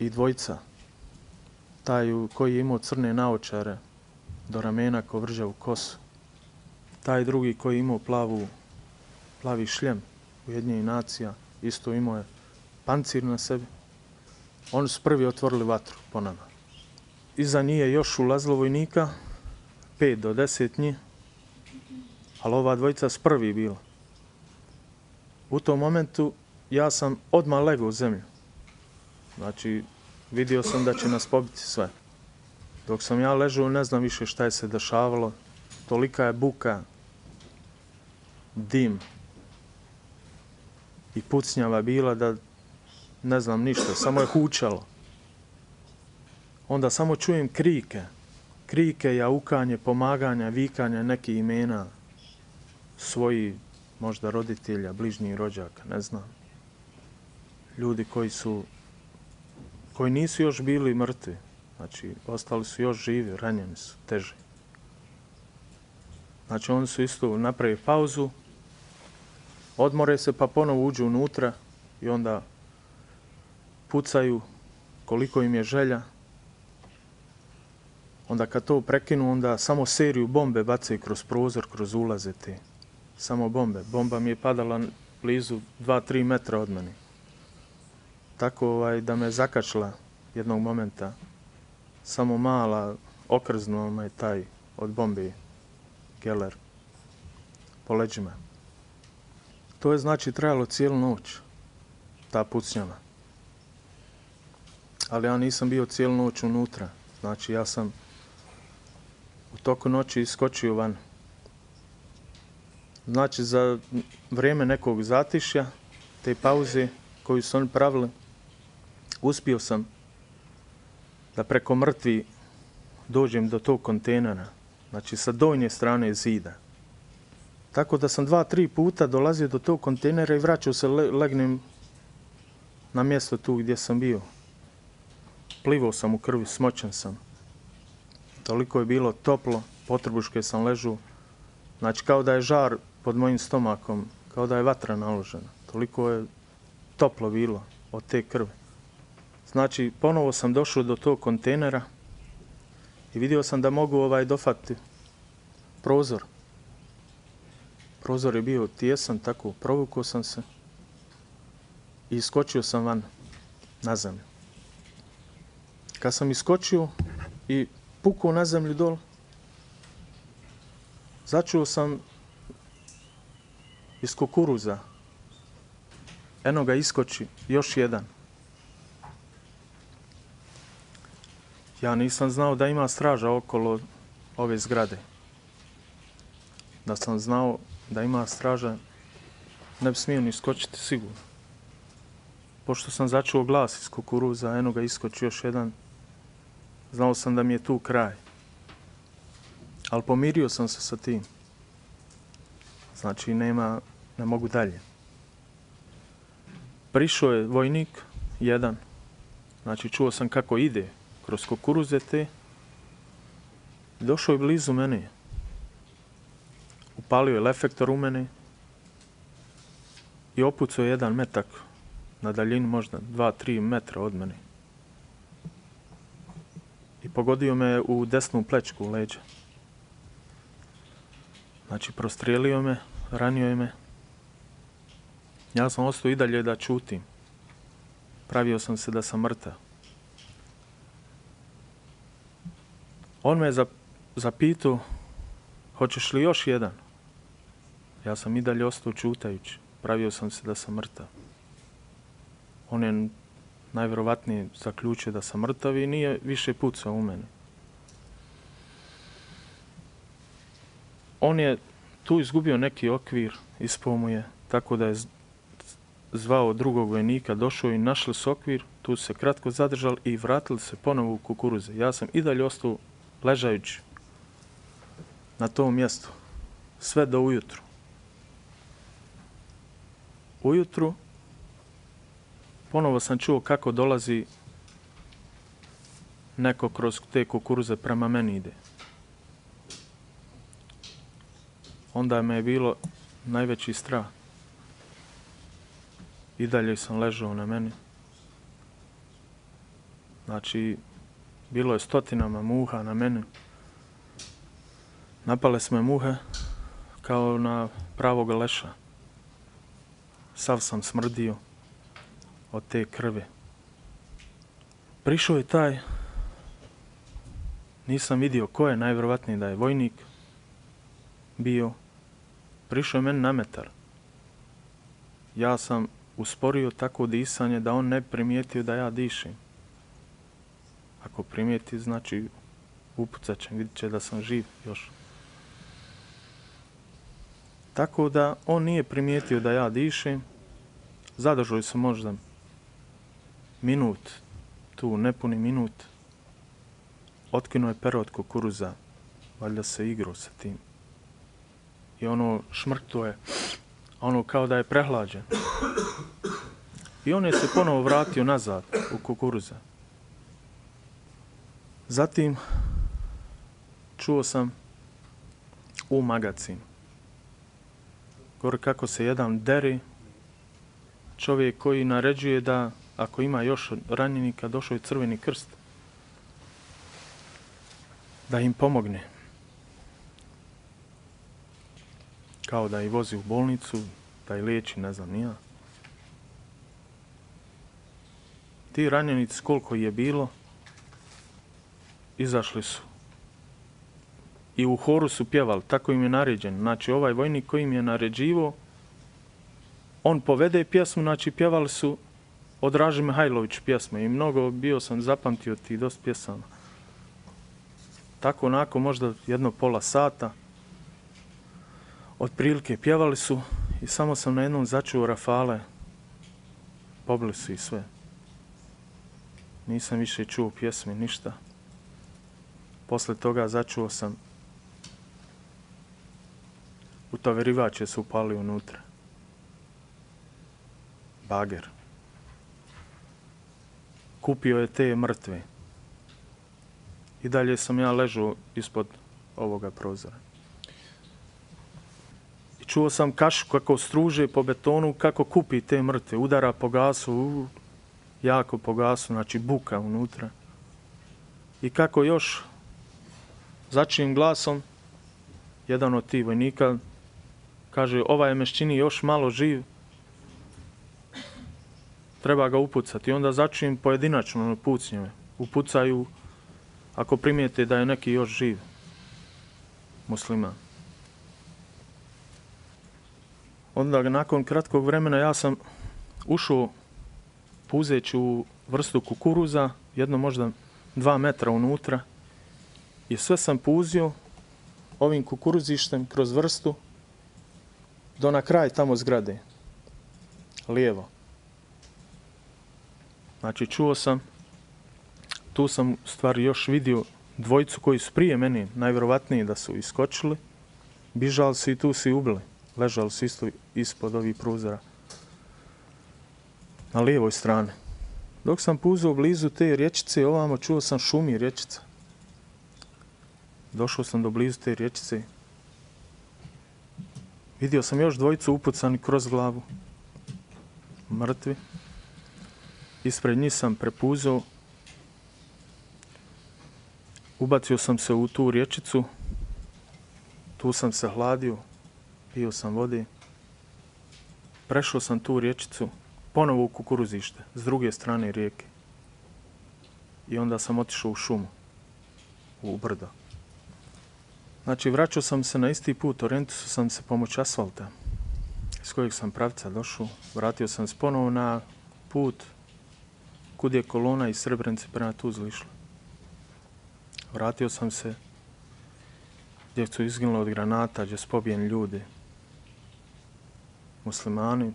i dvojca, Taj koji je imao crne naočare do ramena ko vrža u kosu. Taj drugi koji je imao plavu, plavi šljem i nacija, isto imao je pancir na sebi. Oni su prvi otvorili vatru po nama. Iza nije još ulazilo vojnika, pet do deset njih, ali ova dvojica s prvi bila. U tom momentu ja sam odmah legao u zemlju. Znači, vidio sam da će nas pobiti sve. Dok sam ja ležao, ne znam više šta je se dešavalo. Tolika je buka, dim i pucnjava bila da ne znam ništa, samo je hučalo. Onda samo čujem krike, krike, jaukanje, pomaganja, vikanje nekih imena svoji, možda roditelja, bližnjih rođaka, ne znam. Ljudi koji su koji nisu još bili mrtvi, znači ostali su još živi, ranjeni su, teži. Znači oni su isto napravi pauzu, odmore se pa ponovo uđu unutra i onda pucaju koliko im je želja. Onda kad to prekinu, onda samo seriju bombe bacaju kroz prozor, kroz ulaze te. Samo bombe. Bomba mi je padala blizu 2-3 metra od meni tako ovaj, da me zakačila jednog momenta. Samo mala, okrznula ovaj, me taj od bombi Geller po leđima. To je znači trajalo cijelu noć, ta pucnjava. Ali ja nisam bio cijelu noć unutra. Znači ja sam u toku noći iskočio van. Znači za vrijeme nekog zatišja, te pauze koju su oni pravili, uspio sam da preko mrtvi dođem do tog kontejnera, znači sa donje strane zida. Tako da sam dva, tri puta dolazio do tog kontejnera i vraćao se, legnem na mjesto tu gdje sam bio. Plivao sam u krvi, smoćen sam. Toliko je bilo toplo, potrebuške sam ležu. Znači kao da je žar pod mojim stomakom, kao da je vatra naložena. Toliko je toplo bilo od te krvi. Znači, ponovo sam došao do tog kontejnera i vidio sam da mogu ovaj dofati prozor. Prozor je bio tijesan, tako provukao sam se i iskočio sam van na zemlju. Kad sam iskočio i pukao na zemlju dol, začuo sam iz kukuruza. Eno ga iskoči, još jedan. Ja nisam znao da ima straža okolo ove zgrade. Da sam znao da ima straža, ne bi smio ni skočiti sigurno. Pošto sam začuo glas iz kukuruza, eno ga iskoči još jedan, znao sam da mi je tu kraj. Ali pomirio sam se sa tim. Znači, nema, ne mogu dalje. Prišao je vojnik, jedan. Znači, čuo sam kako ide kroz kukuruze te, došao je blizu meni, Upalio je lefektor u meni i opucao je jedan metak na daljinu možda 2-3 metra od meni I pogodio me u desnu plečku u leđa. Znači, prostrijelio me, ranio je me. Ja sam ostao i dalje da čutim. Pravio sam se da sam mrtav. On me je zapitao, hoćeš li još jedan? Ja sam i dalje ostao čutajući. Pravio sam se da sam mrtav. On je najvjerojatnije zaključio da sam mrtav i nije više pucao u mene. On je tu izgubio neki okvir, ispao mu tako da je zvao drugog vojnika, došao i našli s okvir, tu se kratko zadržali i vratili se ponovo u kukuruze. Ja sam i dalje ostao ležajući na tom mjestu sve do ujutru. Ujutru ponovo sam čuo kako dolazi neko kroz te kukuruze prema meni ide. Onda me je bilo najveći strah. I dalje sam ležao na meni. Znači, bilo je stotinama muha na meni. Napale smo muhe kao na pravog leša. Sav sam smrdio od te krvi. Prišao je taj, nisam vidio ko je, najvjerovatniji da je vojnik bio. Prišao je meni na metar. Ja sam usporio tako disanje da on ne primijetio da ja dišim. Ako primijeti, znači upucat će, vidit će da sam živ još. Tako da on nije primijetio da ja dišem, zadržao se možda minut, tu nepuni minut, otkinuo je pero od kukuruza, valjda se igrao sa tim. I ono šmrkto je, ono kao da je prehlađen. I on je se ponovo vratio nazad u kukuruza. Zatim, čuo sam u magazinu. Gore kako se jedan deri, čovjek koji naređuje da ako ima još ranjenika, došao je crveni krst, da im pomogne. Kao da ih vozi u bolnicu, da ih liječi, ne znam, nija. Ti ranjenici koliko je bilo, izašli su. I u horu su pjevali, tako im je naređen. Znači, ovaj vojnik koji im je naređivo, on povede pjesmu, znači pjevali su od Raži Mihajlović pjesme i mnogo bio sam zapamtio ti dosta pjesama. Tako onako možda jedno pola sata otprilike pjevali su i samo sam na jednom začuo rafale. Pobili su i sve. Nisam više čuo pjesme, ništa. Posle toga začuo sam utoverivače su upali unutra. Bager. Kupio je te mrtve. I dalje sam ja ležao ispod ovoga prozora. I čuo sam kašu kako struže po betonu, kako kupi te mrtve. Udara po gasu, jako po gasu, znači buka unutra. I kako još začinim glasom jedan od tih vojnika kaže ovaj je mešćini još malo živ, treba ga upucati. Onda začim pojedinačno pucnjeve. Upucaju ako primijete da je neki još živ musliman. Onda nakon kratkog vremena ja sam ušao puzeći u vrstu kukuruza, jedno možda dva metra unutra, i sve sam puzio ovim kukuruzištem kroz vrstu do na kraj tamo zgrade. Lijevo. Znači čuo sam, tu sam stvari još vidio dvojicu koji su prije meni, najvjerovatnije da su iskočili, bižali su i tu su i ubili. Ležali su isto ispod ovih pruzora. Na lijevoj strani. Dok sam puzao blizu te rječice, ovamo čuo sam šumi rječica. Došao sam do blizu te rječice. Vidio sam još dvojicu upucani kroz glavu. Mrtvi. Ispred njih sam prepuzao. Ubacio sam se u tu rječicu. Tu sam se hladio. Pio sam vode. Prešao sam tu rječicu. Ponovo u kukuruzište. S druge strane rijeke. I onda sam otišao u šumu. U brdo. Znači, vraćao sam se na isti put, orijentisu sam se pomoć asfalta iz kojeg sam pravca došao. Vratio sam se ponovo na put kud je kolona iz Srebrenice prema Tuzli išla. Vratio sam se gdje su izginuli od granata, gdje su pobijeni ljudi, muslimani,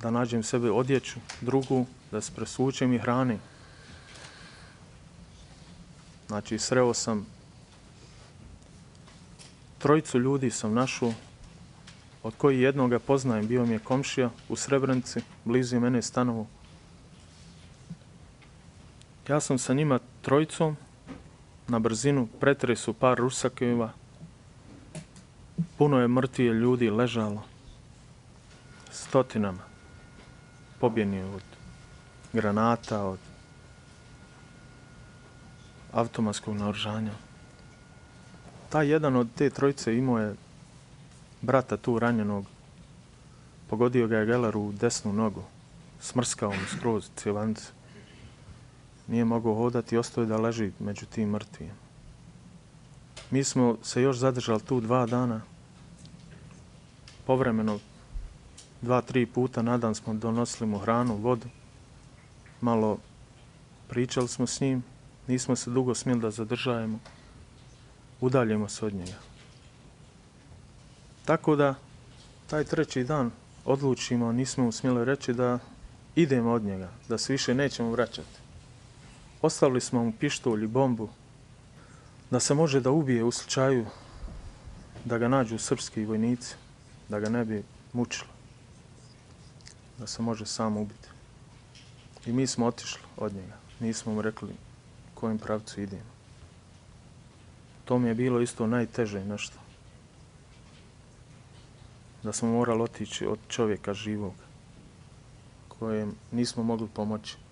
da nađem sebe odjeću, drugu, da se presučem i hrani. Znači, sreo sam Trojicu ljudi sam našao, od kojih jednoga poznajem, bio mi je komšija u Srebrenici, blizu mene je stanovo. Ja sam sa njima trojicom na brzinu pretresu par rusakeva. Puno je mrtvije ljudi ležalo. Stotinama. Pobjeni od granata, od automatskog naoružanja taj jedan od te trojice imao je brata tu ranjenog. Pogodio ga je Geller u desnu nogu. Smrskao mu skroz cjevanice. Nije mogao hodati i ostao je da leži među tim mrtvima. Mi smo se još zadržali tu dva dana. Povremeno dva, tri puta dan smo donosili mu hranu, vodu. Malo pričali smo s njim. Nismo se dugo smjeli da zadržajemo udaljimo se od njega. Tako da, taj treći dan odlučimo, nismo mu smjeli reći da idemo od njega, da se više nećemo vraćati. Ostavili smo mu pištolj i bombu, da se može da ubije u slučaju da ga nađu srpski vojnici, da ga ne bi mučilo, da se može sam ubiti. I mi smo otišli od njega, nismo mu rekli kojim pravcu idemo to mi je bilo isto najteže nešto. Da smo morali otići od čovjeka živog kojem nismo mogli pomoći.